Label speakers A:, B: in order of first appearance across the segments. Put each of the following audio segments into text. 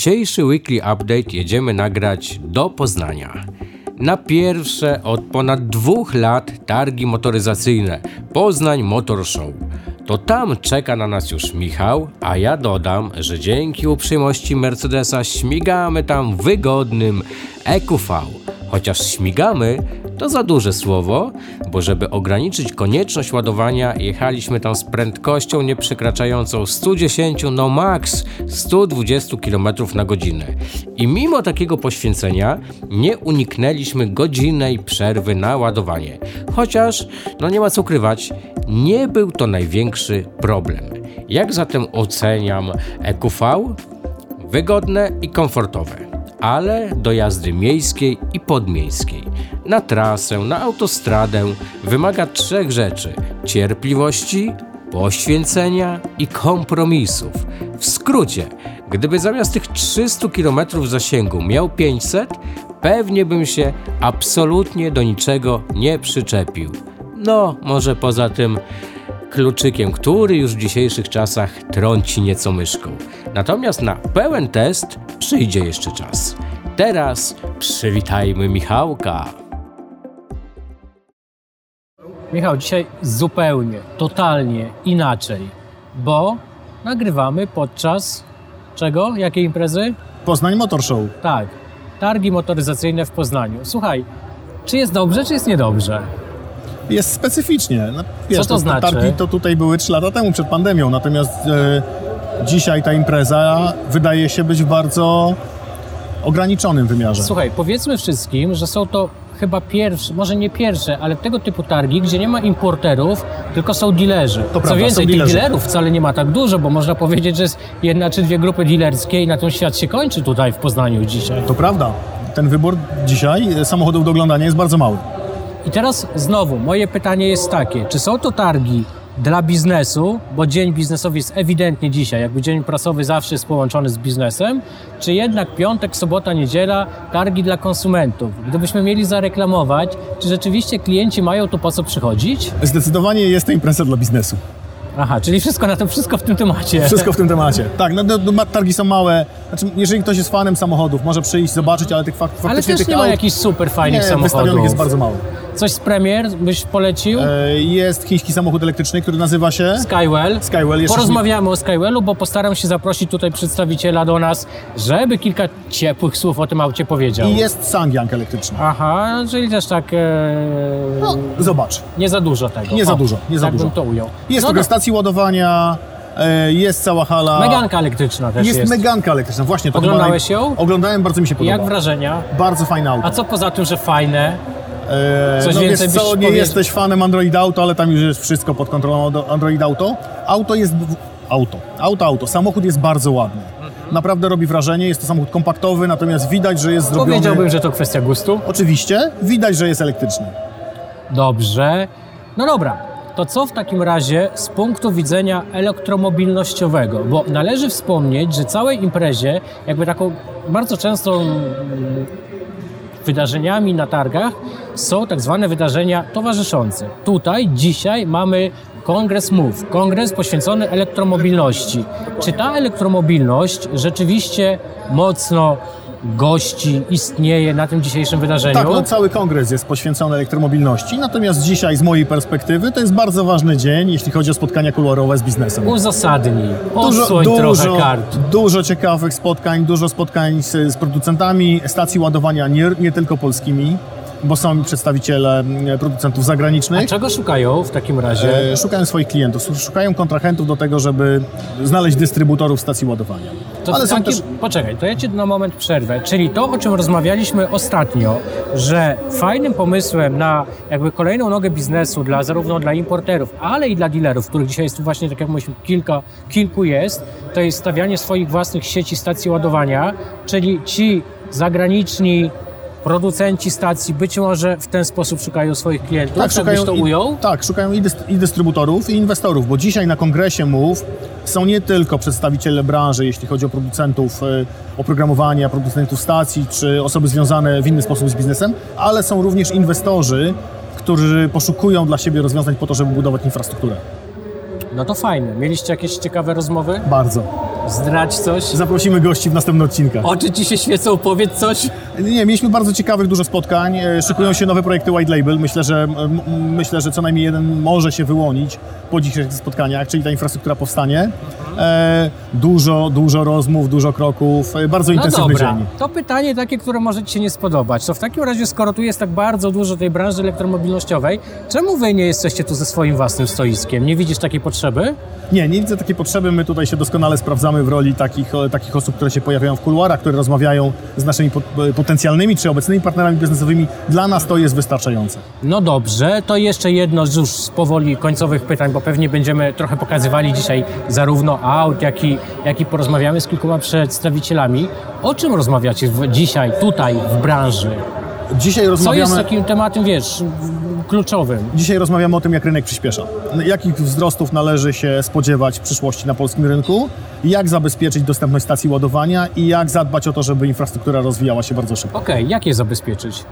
A: Dzisiejszy weekly update jedziemy nagrać do Poznania. Na pierwsze od ponad dwóch lat targi motoryzacyjne Poznań Motor Show. To tam czeka na nas już Michał, a ja dodam, że dzięki uprzejmości Mercedesa śmigamy tam wygodnym EQV. Chociaż śmigamy, to za duże słowo, bo żeby ograniczyć konieczność ładowania, jechaliśmy tam z prędkością nieprzekraczającą 110, no max 120 km na godzinę. I mimo takiego poświęcenia nie uniknęliśmy godzinnej przerwy na ładowanie. Chociaż, no nie ma co ukrywać, nie był to największy problem. Jak zatem oceniam EQV? Wygodne i komfortowe ale do jazdy miejskiej i podmiejskiej. Na trasę, na autostradę wymaga trzech rzeczy: cierpliwości, poświęcenia i kompromisów. W skrócie, gdyby zamiast tych 300 km zasięgu miał 500, pewnie bym się absolutnie do niczego nie przyczepił. No, może poza tym kluczykiem, który już w dzisiejszych czasach trąci nieco myszką. Natomiast na pełen test przyjdzie jeszcze czas. Teraz przywitajmy Michałka.
B: Michał, dzisiaj zupełnie, totalnie inaczej, bo nagrywamy podczas czego? Jakiej imprezy?
C: Poznań Motor Show.
B: Tak, targi motoryzacyjne w Poznaniu. Słuchaj, czy jest dobrze, czy jest niedobrze?
C: Jest specyficznie. No, wiesz,
B: Co to znaczy?
C: Targi to tutaj były 3 lata temu, przed pandemią, natomiast e, dzisiaj ta impreza wydaje się być w bardzo ograniczonym wymiarze.
B: Słuchaj, powiedzmy wszystkim, że są to chyba pierwsze, może nie pierwsze, ale tego typu targi, gdzie nie ma importerów, tylko są dealerzy.
C: prawda,
B: Co więcej,
C: są
B: tych dealerów wcale nie ma tak dużo, bo można powiedzieć, że jest jedna czy dwie grupy dealerskie i na tym świat się kończy tutaj w Poznaniu dzisiaj.
C: To prawda. Ten wybór dzisiaj samochodów do oglądania jest bardzo mały.
B: I teraz znowu, moje pytanie jest takie, czy są to targi dla biznesu, bo dzień biznesowy jest ewidentnie dzisiaj, jakby dzień prasowy zawsze jest połączony z biznesem, czy jednak piątek, sobota, niedziela, targi dla konsumentów? Gdybyśmy mieli zareklamować, czy rzeczywiście klienci mają tu po co przychodzić?
C: Zdecydowanie jest to impreza dla biznesu.
B: Aha, czyli wszystko na to, wszystko w tym temacie.
C: Wszystko w tym temacie. Tak, no, no, no, targi są małe. Znaczy, jeżeli ktoś jest fanem samochodów, może przyjść, zobaczyć, ale tych fak- faktycznie
B: Ale też
C: tych
B: nie ma jakichś super fajnych
C: nie,
B: samochodów.
C: wystawionych jest bardzo mało.
B: Coś z premier byś polecił?
C: E, Jest chiński samochód elektryczny, który nazywa się
B: Skywell.
C: Skywell. Jeszcze
B: Porozmawiamy o Skywellu, bo postaram się zaprosić tutaj przedstawiciela do nas, żeby kilka ciepłych słów o tym aucie powiedział.
C: I jest Sangyang elektryczny.
B: Aha, czyli też tak e,
C: No, zobacz.
B: nie za dużo tego.
C: Nie za
B: O,
C: dużo, nie za
B: tak
C: dużo.
B: to ujął.
C: Jest
B: no
C: trochę
B: do-
C: stacji ładowania, e, jest cała hala.
B: Meganka elektryczna też
C: Jest,
B: jest.
C: meganka elektryczna, właśnie. To
B: Oglądałeś
C: chyba
B: ją?
C: Oglądałem, bardzo mi się podoba.
B: Jak wrażenia?
C: Bardzo fajne auto.
B: A co poza tym, że fajne?
C: E,
B: coś
C: no
B: więcej
C: wiesz co, nie
B: powiedział?
C: jesteś fanem Android Auto, ale tam już jest wszystko pod kontrolą Android Auto. Auto jest... Auto. Auto, auto. Samochód jest bardzo ładny.
B: Mhm.
C: Naprawdę robi wrażenie. Jest to samochód kompaktowy, natomiast widać, że jest zrobiony...
B: Powiedziałbym, że to kwestia gustu.
C: Oczywiście, widać, że jest elektryczny.
B: Dobrze. No dobra. To co w takim razie z punktu widzenia elektromobilnościowego? Bo należy wspomnieć, że całej imprezie, jakby taką bardzo często mm, wydarzeniami na targach są tak zwane wydarzenia towarzyszące. Tutaj dzisiaj mamy Kongres Move, kongres poświęcony elektromobilności. Czy ta elektromobilność rzeczywiście mocno gości, istnieje na tym dzisiejszym wydarzeniu?
C: Tak, no, cały kongres jest poświęcony elektromobilności, natomiast dzisiaj z mojej perspektywy to jest bardzo ważny dzień, jeśli chodzi o spotkania kolorowe z biznesem.
B: Uzasadnij,
C: Dużo, dużo,
B: kart.
C: dużo ciekawych spotkań, dużo spotkań z, z producentami stacji ładowania, nie, nie tylko polskimi, bo są przedstawiciele mm, producentów zagranicznych.
B: Czego szukają w takim razie?
C: E, Szukają swoich klientów, szukają kontrahentów do tego, żeby znaleźć dystrybutorów stacji ładowania.
B: To
C: Ale są
B: taki,
C: też
B: Poczekaj, to ja Cię na moment przerwę. Czyli to, o czym rozmawialiśmy ostatnio, że fajnym pomysłem na jakby kolejną nogę biznesu dla zarówno dla importerów, ale i dla dealerów, których dzisiaj jest tu właśnie, tak jak mówiliśmy, kilka, kilku jest, to jest stawianie swoich własnych sieci stacji ładowania, czyli ci zagraniczni producenci stacji być może w ten sposób szukają swoich klientów, tak, żebyś to
C: i,
B: ujął?
C: Tak, szukają i, dyst- i dystrybutorów, i inwestorów, bo dzisiaj na kongresie MOVE są nie tylko przedstawiciele branży, jeśli chodzi o producentów e, oprogramowania, producentów stacji, czy osoby związane w inny sposób z biznesem, ale są również inwestorzy, którzy poszukują dla siebie rozwiązań po to, żeby budować infrastrukturę.
B: No to fajne. Mieliście jakieś ciekawe rozmowy?
C: Bardzo.
B: Zdrać coś?
C: Zaprosimy gości w następnych odcinkach.
B: Oczy ci się świecą, powiedz coś.
C: Nie, mieliśmy bardzo ciekawych, dużo spotkań. E, Szykują się nowe projekty White Label. Myślę, że, myślę, że co najmniej jeden może się wyłonić po dzisiejszych spotkaniach, czyli ta infrastruktura powstanie. E, dużo, dużo rozmów, dużo kroków, e, bardzo
B: No
C: intensywny
B: dobra,
C: dzień.
B: to pytanie takie, które może Ci się nie spodobać. To w takim razie, skoro tu jest tak bardzo dużo tej branży elektromobilnościowej, czemu Wy nie jesteście tu ze swoim własnym stoiskiem? Nie widzisz takiej potrzeby?
C: Nie, nie widzę takiej potrzeby. My tutaj się doskonale sprawdzamy w roli takich, e, takich osób, które się pojawiają w kuluarach, które rozmawiają z naszymi e, potencjalnymi czy obecnymi partnerami biznesowymi. Dla nas to jest wystarczające.
B: No dobrze, to jeszcze jedno z już z powoli końcowych pytań, bo pewnie będziemy trochę pokazywali dzisiaj zarówno aut, jak i, jak i porozmawiamy z kilkoma przedstawicielami. O czym rozmawiacie dzisiaj, tutaj, w branży?
C: Dzisiaj
B: Co
C: rozmawiamy...
B: jest takim tematem, wiesz, kluczowym?
C: Dzisiaj rozmawiamy o tym, jak rynek przyspiesza. Jakich wzrostów należy się spodziewać w przyszłości na polskim rynku, jak zabezpieczyć dostępność stacji ładowania i jak zadbać o to, żeby infrastruktura rozwijała się bardzo szybko.
B: Okej, jak je zabezpieczyć?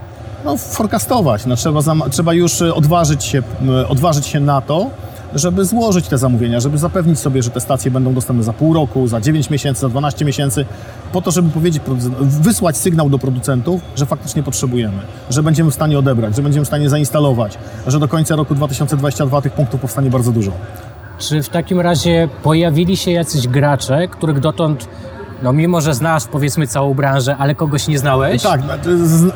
C: No, forecastować. No, trzeba, trzeba już e, odważyć się, m, odważyć się na to, żeby złożyć te zamówienia, żeby zapewnić sobie, że te stacje będą dostępne za pół roku, za 9 miesięcy, za 12 miesięcy, po to, żeby powiedzieć, wysłać sygnał do producentów, że faktycznie potrzebujemy, że będziemy w stanie odebrać, że będziemy w stanie zainstalować, że do końca roku 2022 tych punktów powstanie bardzo dużo.
B: Czy w takim razie pojawili się jacyś gracze, których dotąd, no mimo że znasz powiedzmy całą branżę, ale kogoś nie znałeś?
C: Tak,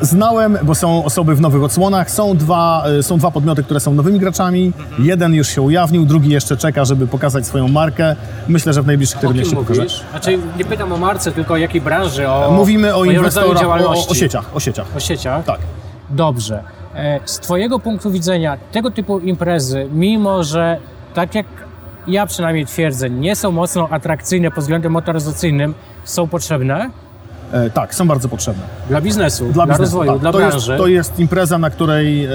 C: znałem, bo są osoby w nowych odsłonach. Są dwa, y, są dwa podmioty, które są nowymi graczami. Jeden już się ujawnił, drugi jeszcze czeka, żeby pokazać swoją markę. Myślę, że w najbliższych tygodniach się pokaże.
B: Znaczy nie pytam o marce, tylko o jakiej branży, o
C: Mówimy o inwestorach, o,
B: działalności.
C: o sieciach, o sieciach.
B: O sieciach?
C: Tak.
B: Dobrze. E, Z Twojego punktu widzenia tego typu imprezy, mimo że tak jak ja przynajmniej twierdzę, nie są mocno atrakcyjne pod względem motoryzacyjnym, są potrzebne
C: E, tak, są bardzo potrzebne.
B: dla biznesu, dla,
C: Dla, biznesu,
B: rozwoju,
C: tak.
B: dla
C: to
B: branży.
C: Jest, to jest impreza, na której, e,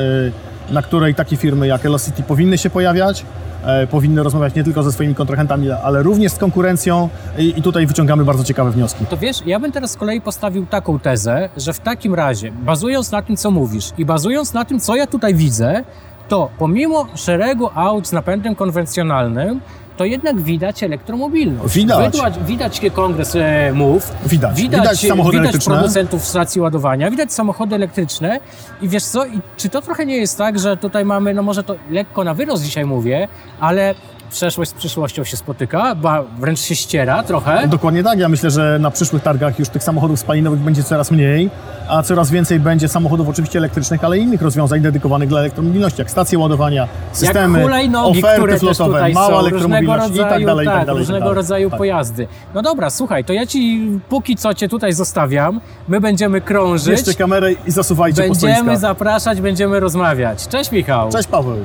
C: na której takie firmy jak Elocity powinny się pojawiać. E, powinny rozmawiać nie tylko ze swoimi kontrahentami, ale również z konkurencją i, i tutaj wyciągamy bardzo ciekawe wnioski.
B: To wiesz, ja bym teraz z kolei postawił taką tezę, że w takim razie, bazując na tym, co mówisz i bazując na tym, co ja tutaj widzę, to pomimo szeregu aut z napędem konwencjonalnym, to jednak widać elektromobilność.
C: Widać.
B: Widać, widać kongres e, MOVE,
C: Widać.
B: widać,
C: Widać samochody
B: widać
C: elektryczne.
B: producentów stacji ładowania, widać samochody elektryczne i wiesz co, i czy to trochę nie jest tak, że tutaj mamy, no może to lekko na wyrost dzisiaj mówię, ale przeszłość z przyszłością się spotyka, ba wręcz się ściera trochę.
C: Dokładnie tak. Ja myślę, że na przyszłych targach już tych samochodów spalinowych będzie coraz mniej, a coraz więcej będzie samochodów oczywiście elektrycznych, ale i innych rozwiązań dedykowanych dla elektromobilności, jak stacje ładowania, systemy,
B: hulajnogi,
C: oferty flotowe, mała elektromobilność
B: rodzaju,
C: i tak dalej, i
B: tak,
C: tak dalej. tak
B: różnego
C: dalej.
B: rodzaju
C: Tak.
B: pojazdy. No dobra, słuchaj, to ja ci póki co cię tutaj zostawiam, my będziemy krążyć,
C: Bierzcie kamerę i zasuwajcie
B: będziemy zapraszać, będziemy rozmawiać. Cześć Michał.
C: Cześć Paweł.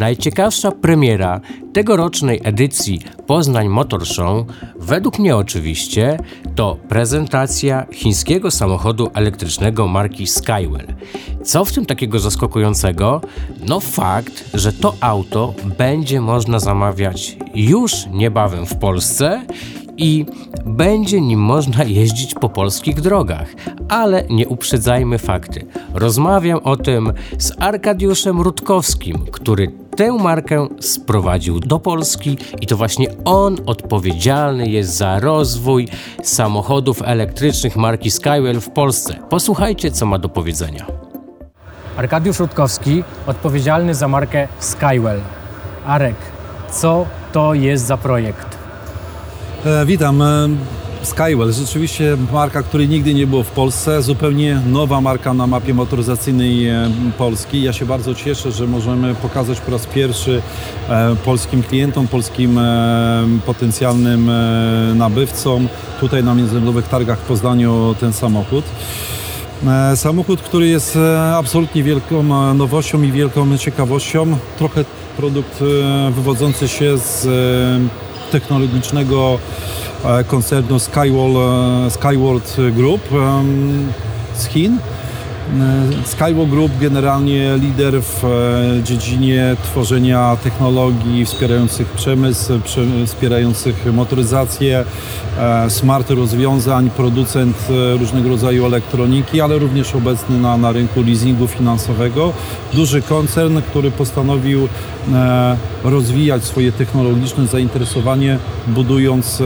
A: Najciekawsza premiera tegorocznej edycji Poznań Motor Show, według mnie oczywiście, to prezentacja chińskiego samochodu elektrycznego marki Skywell. Co w tym takiego zaskakującego? No fakt, że to auto będzie można zamawiać już niebawem w Polsce i będzie nim można jeździć po polskich drogach. Ale nie uprzedzajmy fakty. Rozmawiam o tym z Arkadiuszem Rutkowskim, który tę markę sprowadził do Polski i to właśnie on odpowiedzialny jest za rozwój samochodów elektrycznych marki Skywell w Polsce. Posłuchajcie, co ma do powiedzenia.
B: Arkadiusz Rutkowski, odpowiedzialny za markę Skywell. Arek, co to jest za projekt?
D: E, witam. E, Skywell, rzeczywiście marka, której nigdy nie było w Polsce, zupełnie nowa marka na mapie motoryzacyjnej e, Polski. Ja się bardzo cieszę, że możemy pokazać po raz pierwszy polskim klientom, polskim potencjalnym nabywcom tutaj na międzynarodowych targach w Poznaniu ten samochód. Samochód, który jest absolutnie wielką nowością i wielką ciekawością. Trochę produkt wywodzący się z technologicznego e, koncernu Skywall, e, Skyward Group z Chin. Skywalk Group generalnie lider w e, dziedzinie tworzenia technologii wspierających przemysł, wspierających motoryzację, e, smart rozwiązań, producent e, różnego rodzaju elektroniki, ale również obecny na, na rynku leasingu finansowego. Duży koncern, który postanowił rozwijać swoje technologiczne zainteresowanie, budując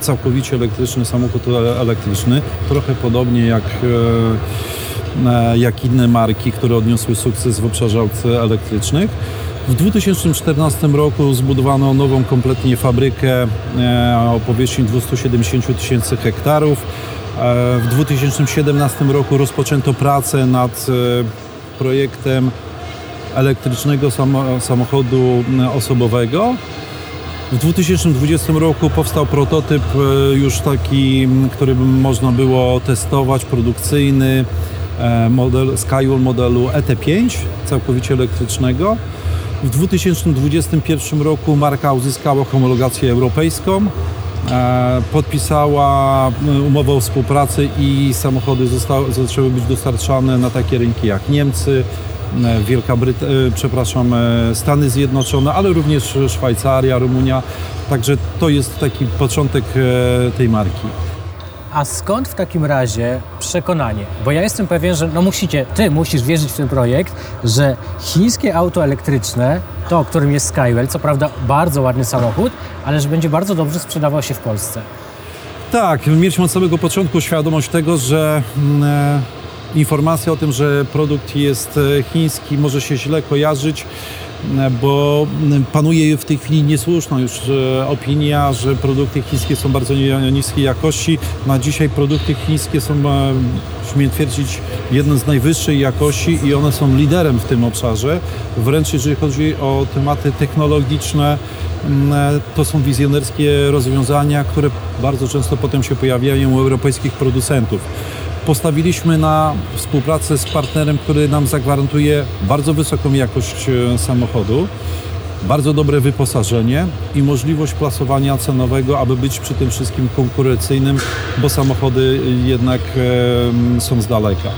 D: całkowicie elektryczny samochód elektryczny, trochę podobnie jak E, jak inne marki, które odniosły sukces w obszarze aut elektrycznych. W 2014 roku zbudowano nową kompletnie fabrykę e, o powierzchni 270 tysięcy hektarów. E, w 2017 roku rozpoczęto pracę nad projektem elektrycznego samochodu osobowego. W 2020 roku powstał prototyp już taki, który można było testować, produkcyjny. E, model Skywell modelu ET5, całkowicie elektrycznego. W 2021 roku marka uzyskała homologację europejską, e, podpisała e, umowę o współpracy i samochody zostały, zaczęły być dostarczane na takie rynki jak Niemcy, Wielka Brytania, przepraszam, Stany Zjednoczone, ale również Szwajcaria, Rumunia. Także to jest taki początek tej marki.
B: A skąd w takim razie przekonanie? Bo ja jestem pewien, że no musicie, ty musisz wierzyć w ten projekt, że chińskie auto elektryczne, to, którym jest Skywell, co prawda bardzo ładny samochód, ale że będzie bardzo dobrze sprzedawał się w Polsce.
D: Tak, mieliśmy od samego początku świadomość tego, że mm, e, informacja o tym, że produkt jest e, chiński może się źle kojarzyć bo panuje w tej chwili niesłuszna już opinia, że produkty chińskie są bardzo niskiej jakości. Na dzisiaj produkty chińskie są, e, śmiem twierdzić, jedne z najwyższej jakości i one są liderem w tym obszarze. Wręcz jeżeli chodzi o tematy technologiczne, e, to są wizjonerskie rozwiązania, które bardzo często potem się pojawiają u europejskich producentów postawiliśmy na współpracę z partnerem, który nam zagwarantuje bardzo wysoką jakość e, samochodu, bardzo dobre wyposażenie i możliwość plasowania cenowego, aby być przy tym wszystkim konkurencyjnym, bo samochody jednak są z daleka.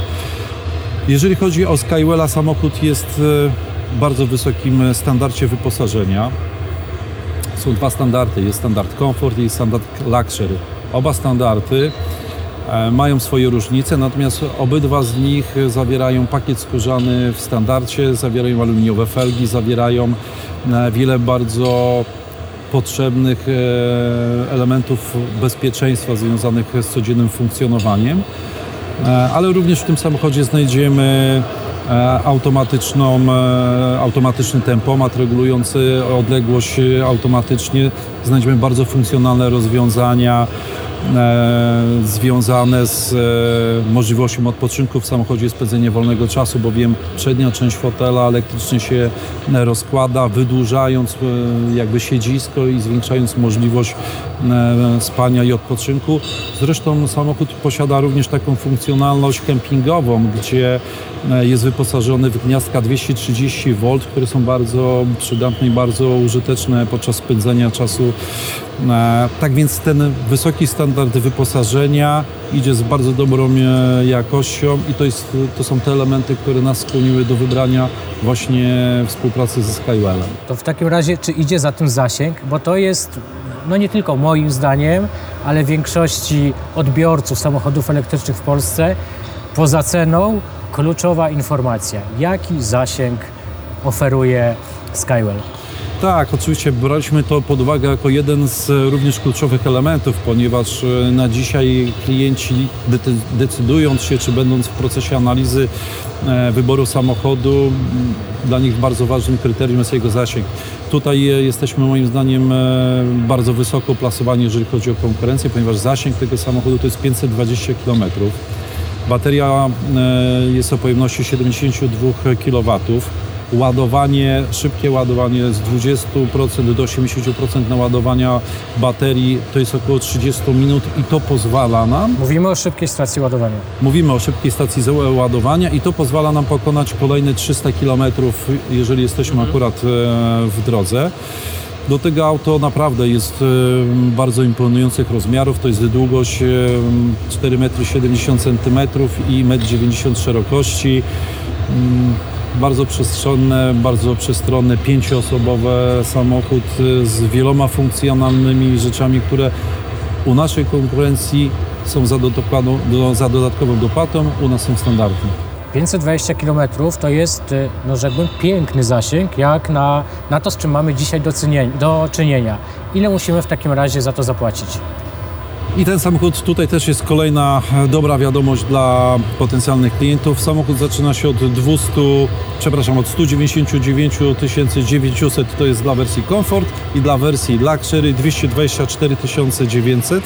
D: Jeżeli chodzi o Skywella, samochód jest w bardzo wysokim standardzie wyposażenia. Są dwa standardy, jest standard Comfort i standard Luxury. Oba standardy E, mają swoje różnice, natomiast obydwa z nich zawierają pakiet skórzany w standardzie, zawierają aluminiowe felgi, zawierają e, wiele bardzo potrzebnych e, elementów bezpieczeństwa związanych z codziennym funkcjonowaniem, ale również w tym samochodzie znajdziemy automatyczną, automatyczny tempomat regulujący odległość automatycznie. Znajdziemy bardzo funkcjonalne rozwiązania E, związane z e, możliwością odpoczynku w samochodzie, spędzenia wolnego czasu, bowiem przednia część fotela elektrycznie się rozkłada, wydłużając e, jakby siedzisko i zwiększając możliwość spania i odpoczynku. Zresztą samochód posiada również taką funkcjonalność kempingową, gdzie jest wyposażony w gniazdka 230 V, które są bardzo przydatne i bardzo użyteczne podczas spędzania czasu. Tak więc ten wysoki standard wyposażenia idzie z bardzo dobrą e, jakością i to, jest, to są te elementy, które nas skłoniły do wybrania właśnie współpracy ze Skywellem.
B: To w takim razie, czy idzie za tym zasięg? Bo to jest no nie tylko moim zdaniem, ale większości odbiorców samochodów elektrycznych w Polsce poza ceną kluczowa informacja. Jaki zasięg oferuje Skywell?
D: Tak, oczywiście braliśmy to pod uwagę jako jeden z również kluczowych elementów, ponieważ e, na dzisiaj klienci decydując się, czy będąc w procesie analizy e, wyboru samochodu, dla nich bardzo ważnym kryterium jest jego zasięg. Tutaj e, jesteśmy moim zdaniem bardzo wysoko plasowani, jeżeli chodzi o konkurencję, ponieważ zasięg tego samochodu to jest 520 km. Bateria jest o pojemności 72 kW ładowanie, szybkie ładowanie z 20% do 80% naładowania baterii to jest około 30 minut i to pozwala nam...
B: Mówimy o szybkiej stacji ładowania.
D: Mówimy o szybkiej stacji ładowania i to pozwala nam pokonać kolejne 300 km, jeżeli jesteśmy mhm. akurat e, w drodze. Do tego auto naprawdę jest e, bardzo imponujących rozmiarów. To jest długość e, 4,70 m i 1,90 m szerokości. Bardzo przestrzenne, bardzo przestronny, pięcioosobowy samochód z wieloma funkcjonalnymi rzeczami, które u naszej konkurencji są za, do, za dodatkową dopłatą, u nas są standardem.
B: 520 km to jest, y, no rzekłbym, piękny zasięg, jak na, na to, z czym mamy dzisiaj do, do czynienia. Ile musimy w takim razie za to zapłacić?
D: I ten samochód tutaj też jest kolejna dobra wiadomość dla potencjalnych klientów. Samochód zaczyna się od 200, przepraszam, od 199 900 to jest dla wersji Comfort i dla wersji Luxury 224 900.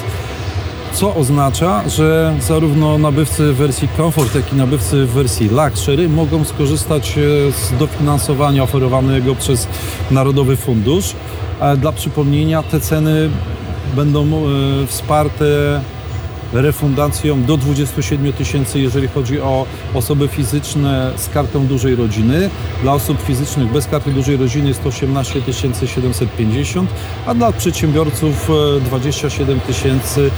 D: Co oznacza, że zarówno nabywcy w wersji Comfort, jak i nabywcy w wersji Luxury mogą skorzystać e, z dofinansowania oferowanego przez Narodowy Fundusz. E, Dla przypomnienia te ceny będą e, wsparte refundacją do 27 tysięcy, jeżeli chodzi o osoby fizyczne z kartą dużej rodziny. Dla osób fizycznych bez karty dużej rodziny jest to 18 750, a dla przedsiębiorców e, 27 tysięcy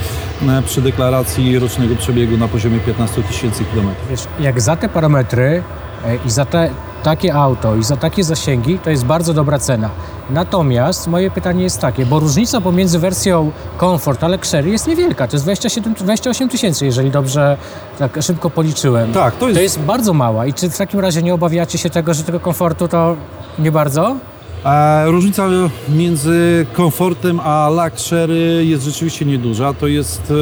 D: e, przy deklaracji rocznego przebiegu na poziomie 15 tysięcy kilometrów.
B: Jak za te parametry e, i za te, takie auto i za takie zasięgi, to jest bardzo dobra cena. Natomiast moje pytanie jest takie, bo różnica pomiędzy wersją Comfort a Luxury jest niewielka. To jest 27, 28 tysięcy, jeżeli dobrze tak szybko policzyłem.
D: Tak, to jest-
B: to jest bardzo mała. I czy w takim razie nie obawiacie się tego, że tego komfortu to nie bardzo?
D: E, Różnica między komfortem a luxury jest rzeczywiście nieduża. To jest e,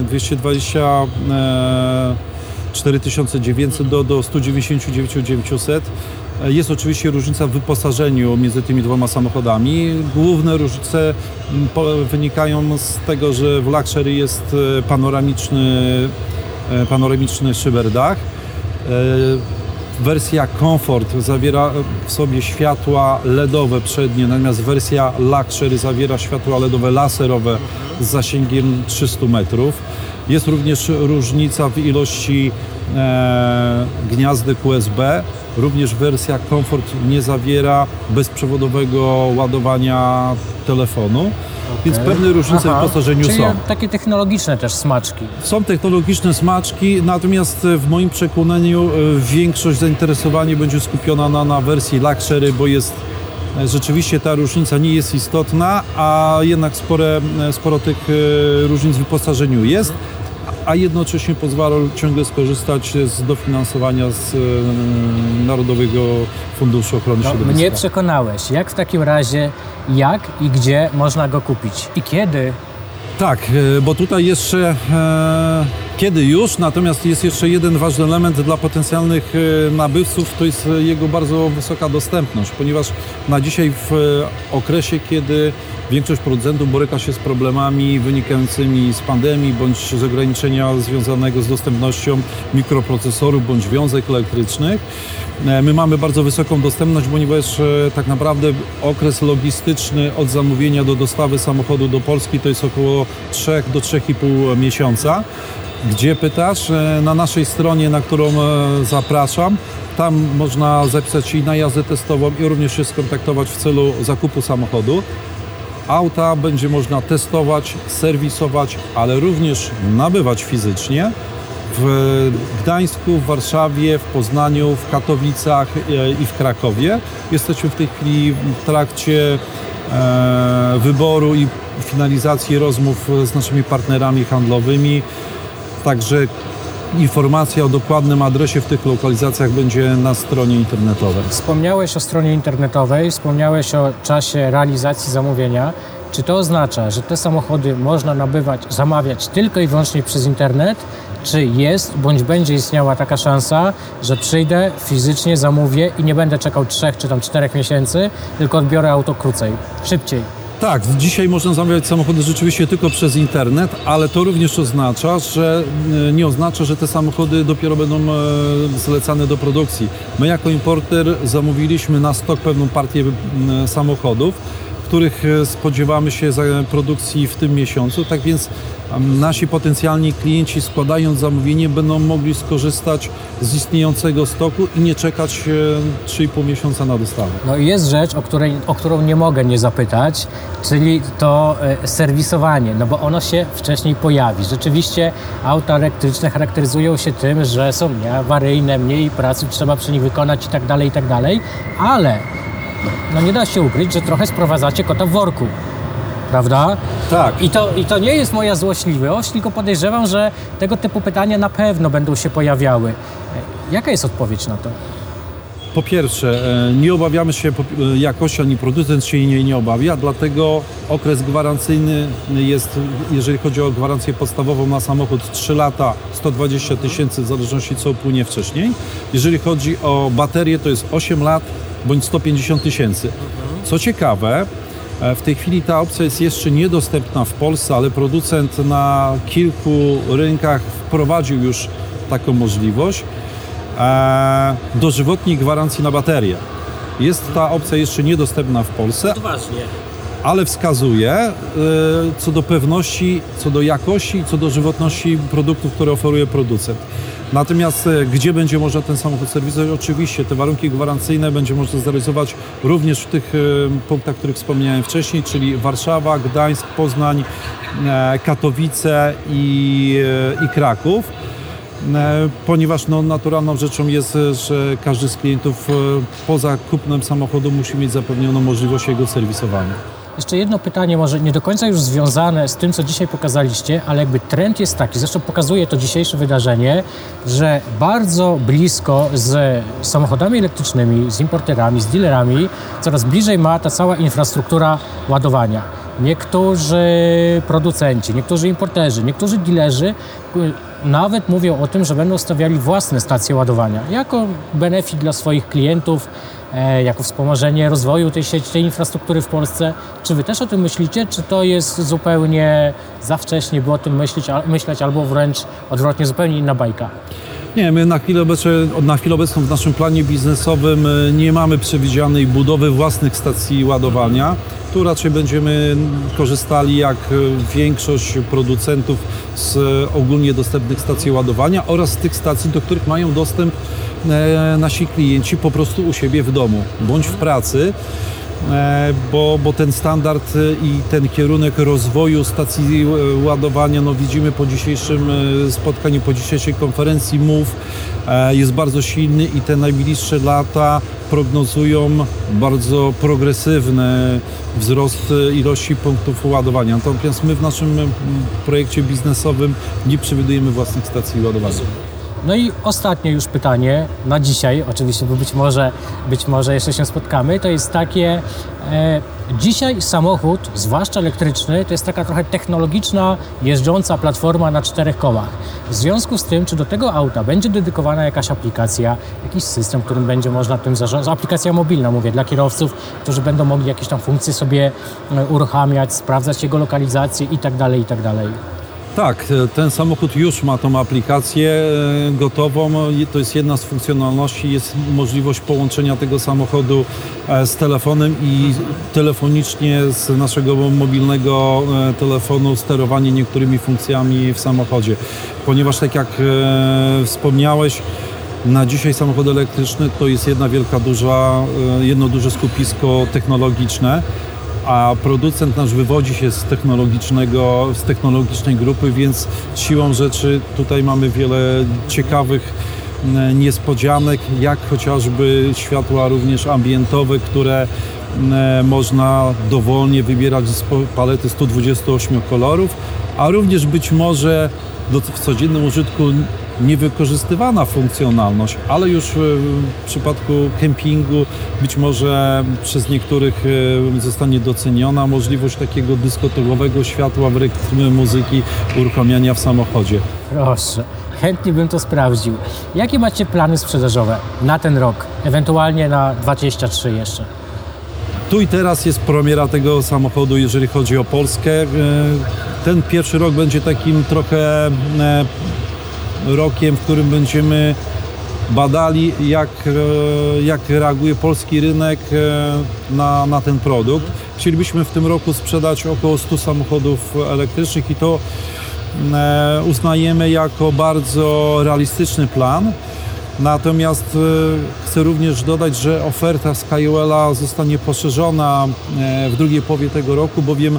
D: e, 224 900 do, do 199 900. E, Jest oczywiście różnica w wyposażeniu między tymi dwoma samochodami. Główne różnice m, po- wynikają z tego, że w Luxury jest e, panoramiczny, e, panoramiczny szyberdach. E, Wersja Comfort zawiera w sobie światła LEDowe przednie, natomiast wersja Luxury zawiera światła LEDowe laserowe z zasięgiem 300 metrów. Jest również różnica w ilości e, gniazdek USB. Również wersja Comfort nie zawiera bezprzewodowego ładowania telefonu, więc
B: Okej.
D: pewne różnice
B: Aha,
D: w wyposażeniu są.
B: takie technologiczne też smaczki.
D: Są technologiczne smaczki, natomiast e, w moim przekonaniu e, większość zainteresowania będzie skupiona na, na wersji Luxury, bo jest rzeczywiście ta różnica nie jest istotna, a jednak spore, e, sporo tych e, różnic w wyposażeniu jest, a jednocześnie pozwala ciągle skorzystać z dofinansowania z e, Narodowego Funduszu Ochrony
B: No,
D: Środowiska.
B: mnie przekonałeś. Jak w takim razie, jak i gdzie można go kupić? I kiedy?
D: Tak, e, bo tutaj jeszcze e, kiedy już, natomiast jest jeszcze jeden ważny element dla potencjalnych e, nabywców, to jest jego bardzo wysoka dostępność, ponieważ na dzisiaj w okresie, kiedy większość producentów boryka się z problemami wynikającymi z pandemii bądź z ograniczenia związanego z dostępnością mikroprocesorów bądź wiązek elektrycznych, my mamy bardzo wysoką dostępność, ponieważ tak naprawdę okres logistyczny od zamówienia do dostawy samochodu do Polski to jest około 3 do 3,5 miesiąca. Gdzie pytasz? E, Na naszej stronie, na którą e, zapraszam. Tam można zapisać się i na jazdę testową i również się skontaktować w celu zakupu samochodu. Auta będzie można testować, serwisować, ale również nabywać fizycznie w Gdańsku, w Warszawie, w Poznaniu, w Katowicach e, i w Krakowie. Jesteśmy w tej chwili w trakcie wyboru i finalizacji rozmów z naszymi partnerami handlowymi. Także informacja o dokładnym adresie w tych lokalizacjach będzie na stronie internetowej.
B: Wspomniałeś o stronie internetowej, wspomniałeś o czasie realizacji zamówienia. Czy to oznacza, że te samochody można nabywać, zamawiać tylko i wyłącznie przez internet? Czy jest bądź będzie istniała taka szansa, że przyjdę, fizycznie zamówię i nie będę czekał trzech czy tam czterech miesięcy, tylko odbiorę auto krócej, szybciej?
D: Tak, dzisiaj można zamawiać samochody rzeczywiście tylko przez internet, ale to również oznacza, że e, nie oznacza, że te samochody dopiero będą e, zlecane do produkcji. My jako importer zamówiliśmy na stok pewną partię m, samochodów. Których e, spodziewamy się za produkcji w tym miesiącu. Tak więc em, nasi potencjalni klienci składając zamówienie będą mogli skorzystać z istniejącego stoku i nie czekać e, 3,5 miesiąca na dostawę.
B: No i jest rzecz, o, której, o którą nie mogę nie zapytać, czyli to e, serwisowanie, no bo ono się wcześniej pojawi. Rzeczywiście auta elektryczne charakteryzują się tym, że są nieawaryjne, mniej pracy trzeba przy nich wykonać i tak dalej, i tak dalej, ale no nie da się ukryć, że trochę sprowadzacie kota w worku. Prawda?
D: Tak.
B: I to, I to nie jest moja złośliwość, tylko podejrzewam, że tego typu pytania na pewno będą się pojawiały. E, Jaka jest odpowiedź na to?
D: Po pierwsze, e, nie obawiamy się e, jakości, ani producent się jej nie obawia, dlatego okres gwarancyjny jest, jeżeli chodzi o gwarancję podstawową na samochód, 3 lata, 120 tysięcy, w zależności co upłynie wcześniej. Jeżeli chodzi o baterię, to jest 8 lat bądź 150 tysięcy. Co ciekawe, e, w tej chwili ta opcja jest jeszcze niedostępna w Polsce, ale producent na kilku rynkach wprowadził już taką możliwość e, dożywotniej gwarancji na baterię. Jest ta opcja jeszcze niedostępna w Polsce,
B: Odważnie.
D: ale wskazuje e, co do pewności, co do jakości i co do żywotności produktów, które oferuje producent. Natomiast e, gdzie będzie można ten samochód serwisować? Oczywiście te warunki gwarancyjne będzie można zrealizować również w tych e, punktach, których wspomniałem wcześniej, czyli Warszawa, Gdańsk, Poznań, e, Katowice i, i Kraków. E, Ponieważ no, naturalną rzeczą jest, e, że każdy z klientów e, poza kupnem samochodu musi mieć zapewnioną możliwość jego serwisowania.
B: Jeszcze jedno pytanie, może nie do końca już związane z tym, co dzisiaj pokazaliście, ale jakby trend jest taki, zresztą pokazuje to dzisiejsze wydarzenie, że bardzo blisko z samochodami elektrycznymi, z importerami, z dealerami, coraz bliżej ma ta cała infrastruktura ładowania. Niektórzy producenci, niektórzy importerzy, niektórzy dealerzy nawet mówią o tym, że będą stawiali własne stacje ładowania jako benefit dla swoich klientów, e, jako wspomożenie rozwoju tej sieci, tej infrastruktury w Polsce. Czy wy też o tym myślicie, czy to jest zupełnie za wcześnie, by o tym myśleć, myśleć albo wręcz odwrotnie, zupełnie inna bajka?
D: Nie, my na chwilę, obecną, na chwilę obecną w naszym planie biznesowym e, nie mamy przewidzianej budowy własnych stacji ładowania. Tu raczej będziemy korzystali jak e, większość producentów z e, ogólnie dostępnych stacji ładowania oraz z tych stacji, do których mają dostęp nasi klienci po prostu u siebie w domu bądź w pracy. E, bo, bo ten standard e, i ten kierunek rozwoju stacji e, ładowania, no widzimy po dzisiejszym spotkaniu, po dzisiejszej konferencji MOVE jest bardzo silny i te najbliższe lata prognozują bardzo progresywny wzrost ilości punktów ładowania. Natomiast my w naszym projekcie biznesowym nie przewidujemy własnych stacji ładowania.
B: No i ostatnie już pytanie na dzisiaj, oczywiście, bo być może, być może jeszcze się spotkamy, to jest takie, e, dzisiaj samochód, zwłaszcza elektryczny, to jest taka trochę technologiczna, jeżdżąca platforma na czterech kołach. W związku z tym, czy do tego auta będzie dedykowana jakaś aplikacja, jakiś system, którym będzie można tym zarządzać, aplikacja mobilna mówię, dla kierowców, którzy będą mogli jakieś tam funkcje sobie e, uruchamiać, sprawdzać jego lokalizację i tak dalej, i tak
D: e, ten samochód już ma tą aplikację e, gotową. To jest jedna z funkcjonalności. Jest możliwość połączenia tego samochodu e, z telefonem i telefonicznie z naszego mobilnego telefonu sterowanie niektórymi funkcjami w samochodzie. Ponieważ tak jak wspomniałeś, na dzisiaj samochody elektryczne to jest jedna wielka, duża, jedno duże skupisko technologiczne a producent nasz wywodzi się z technologicznego, z technologicznej grupy, więc siłą rzeczy tutaj mamy wiele ciekawych e, niespodzianek, jak chociażby światła również ambientowe, które e, można dowolnie wybierać z palety 128 kolorów, a również być może do, w codziennym użytku niewykorzystywana funkcjonalność, ale już e, w przypadku kempingu być może przez niektórych e, zostanie doceniona możliwość takiego dyskotekowego światła w rytmie muzyki uruchamiania w samochodzie.
B: Proszę, chętnie bym to sprawdził. Jakie macie plany sprzedażowe na ten rok, ewentualnie na 23 jeszcze?
D: Tu i teraz jest premiera tego samochodu, jeżeli chodzi o Polskę. E, Ten pierwszy rok będzie takim trochę rokiem, w którym będziemy badali, jak, e, jak reaguje polski rynek e, na, na ten produkt. Chcielibyśmy w tym roku sprzedać około 100 samochodów elektrycznych i to e, uznajemy jako bardzo realistyczny plan. Natomiast chcę również dodać, że oferta Skywella zostanie poszerzona w drugiej połowie tego roku, bowiem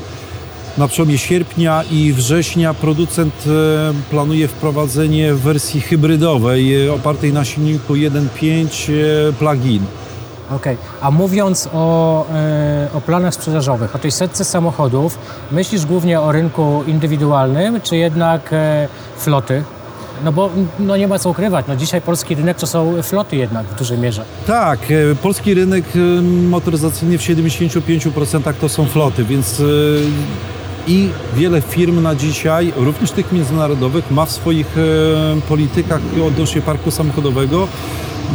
D: na przełomie sierpnia i września producent e, planuje wprowadzenie wersji hybrydowej e, opartej na silniku 1.5 e, plug-in.
B: Okej, okay. a mówiąc o, o planach sprzedażowych, o tej setce samochodów, myślisz głównie o rynku indywidualnym, czy jednak floty? No bo no nie ma co ukrywać, no dzisiaj polski rynek to są floty jednak w dużej mierze.
D: Tak, polski rynek motoryzacyjny w 75% to są floty, więc i wiele firm na dzisiaj, również tych międzynarodowych, ma w swoich e, politykach odnośnie parku samochodowego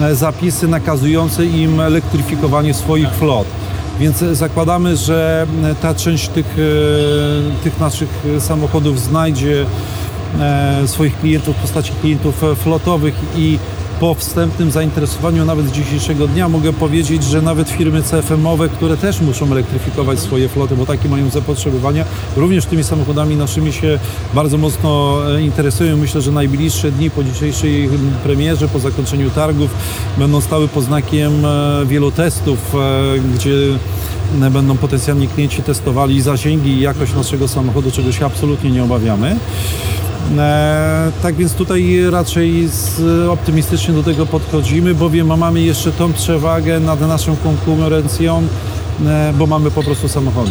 D: e, zapisy nakazujące im elektryfikowanie swoich flot. Więc zakładamy, że ta część tych, e, tych naszych samochodów znajdzie swoich klientów w postaci klientów flotowych i po wstępnym zainteresowaniu nawet z dzisiejszego dnia mogę powiedzieć, że nawet firmy CFM-owe, które też muszą elektryfikować swoje floty, bo takie mają zapotrzebowania, również tymi samochodami naszymi się bardzo mocno e, interesują. Myślę, że najbliższe dni po dzisiejszej premierze, po zakończeniu targów będą stały pod znakiem e, wielu testów, e, gdzie będą potencjalni klienci testowali zasięgi i jakość naszego samochodu, czego się absolutnie nie obawiamy. E, tak więc tutaj raczej optymistycznie do tego podchodzimy, bowiem mamy jeszcze tą przewagę nad naszą konkurencją, e, bo mamy po prostu samochody.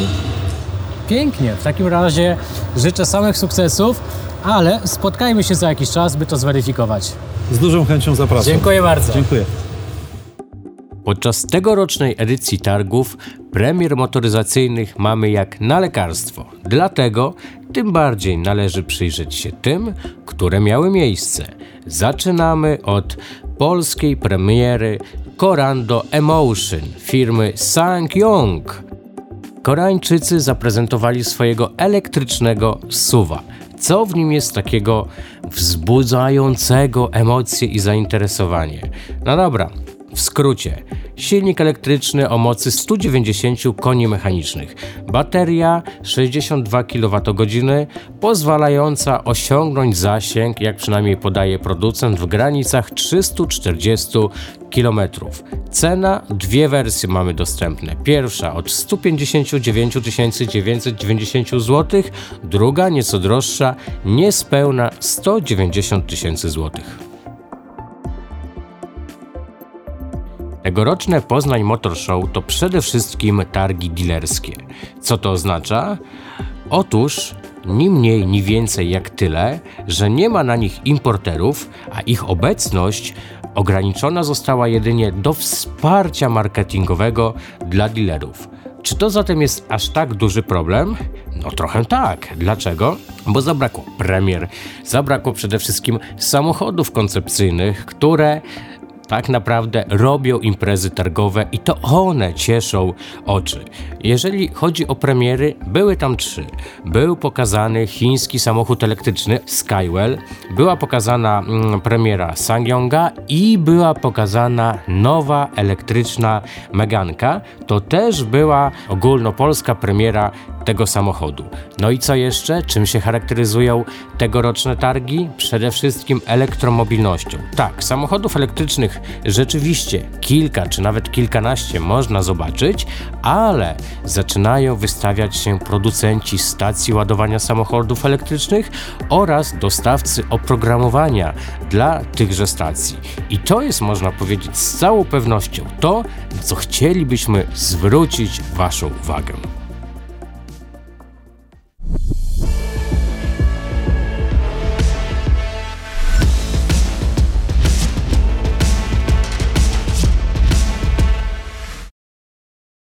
B: Pięknie. W takim razie życzę samych sukcesów, ale spotkajmy się za jakiś czas, by to zweryfikować.
D: Z dużą chęcią zapraszam.
B: Dziękuję bardzo.
D: Dziękuję.
A: Podczas tegorocznej edycji targów premier motoryzacyjnych mamy jak na lekarstwo. Dlatego tym bardziej należy przyjrzeć się tym, które miały miejsce. Zaczynamy od polskiej premiery Corando Emotion firmy Sangyong. Koreańczycy zaprezentowali swojego elektrycznego suwa. Co w nim jest takiego wzbudzającego emocje i zainteresowanie? No dobra, w skrócie, silnik elektryczny o mocy 190 koni mechanicznych, bateria 62 kWh, pozwalająca osiągnąć zasięg, jak przynajmniej podaje producent, w granicach 340 km. Cena, dwie wersje mamy dostępne. Pierwsza od 159 990 zł, druga nieco droższa, niespełna 190 tysięcy złotych. Tegoroczne Poznań Motor Show to przede wszystkim targi dealerskie. Co to oznacza? Otóż ni mniej, ni więcej jak tyle, że nie ma na nich importerów, a ich obecność ograniczona została jedynie do wsparcia marketingowego dla dealerów. Czy to zatem jest aż tak duży problem? No trochę tak. Dlaczego? Bo zabrakło premier, zabrakło przede wszystkim samochodów koncepcyjnych, które tak naprawdę robią imprezy targowe i to one cieszą oczy. Jeżeli chodzi o premiery, były tam trzy. Był pokazany chiński samochód elektryczny Skywell, była pokazana mm, premiera Sangyonga i była pokazana nowa elektryczna Meganka. To też była ogólnopolska premiera tego samochodu. No i co jeszcze? Czym się charakteryzują tegoroczne targi? Przede wszystkim elektromobilnością. Tak, samochodów elektrycznych rzeczywiście kilka czy nawet kilkanaście można zobaczyć, ale zaczynają wystawiać się producenci stacji ładowania samochodów elektrycznych oraz dostawcy oprogramowania dla tychże stacji. I to jest, można powiedzieć, z całą pewnością to, co chcielibyśmy zwrócić Waszą uwagę.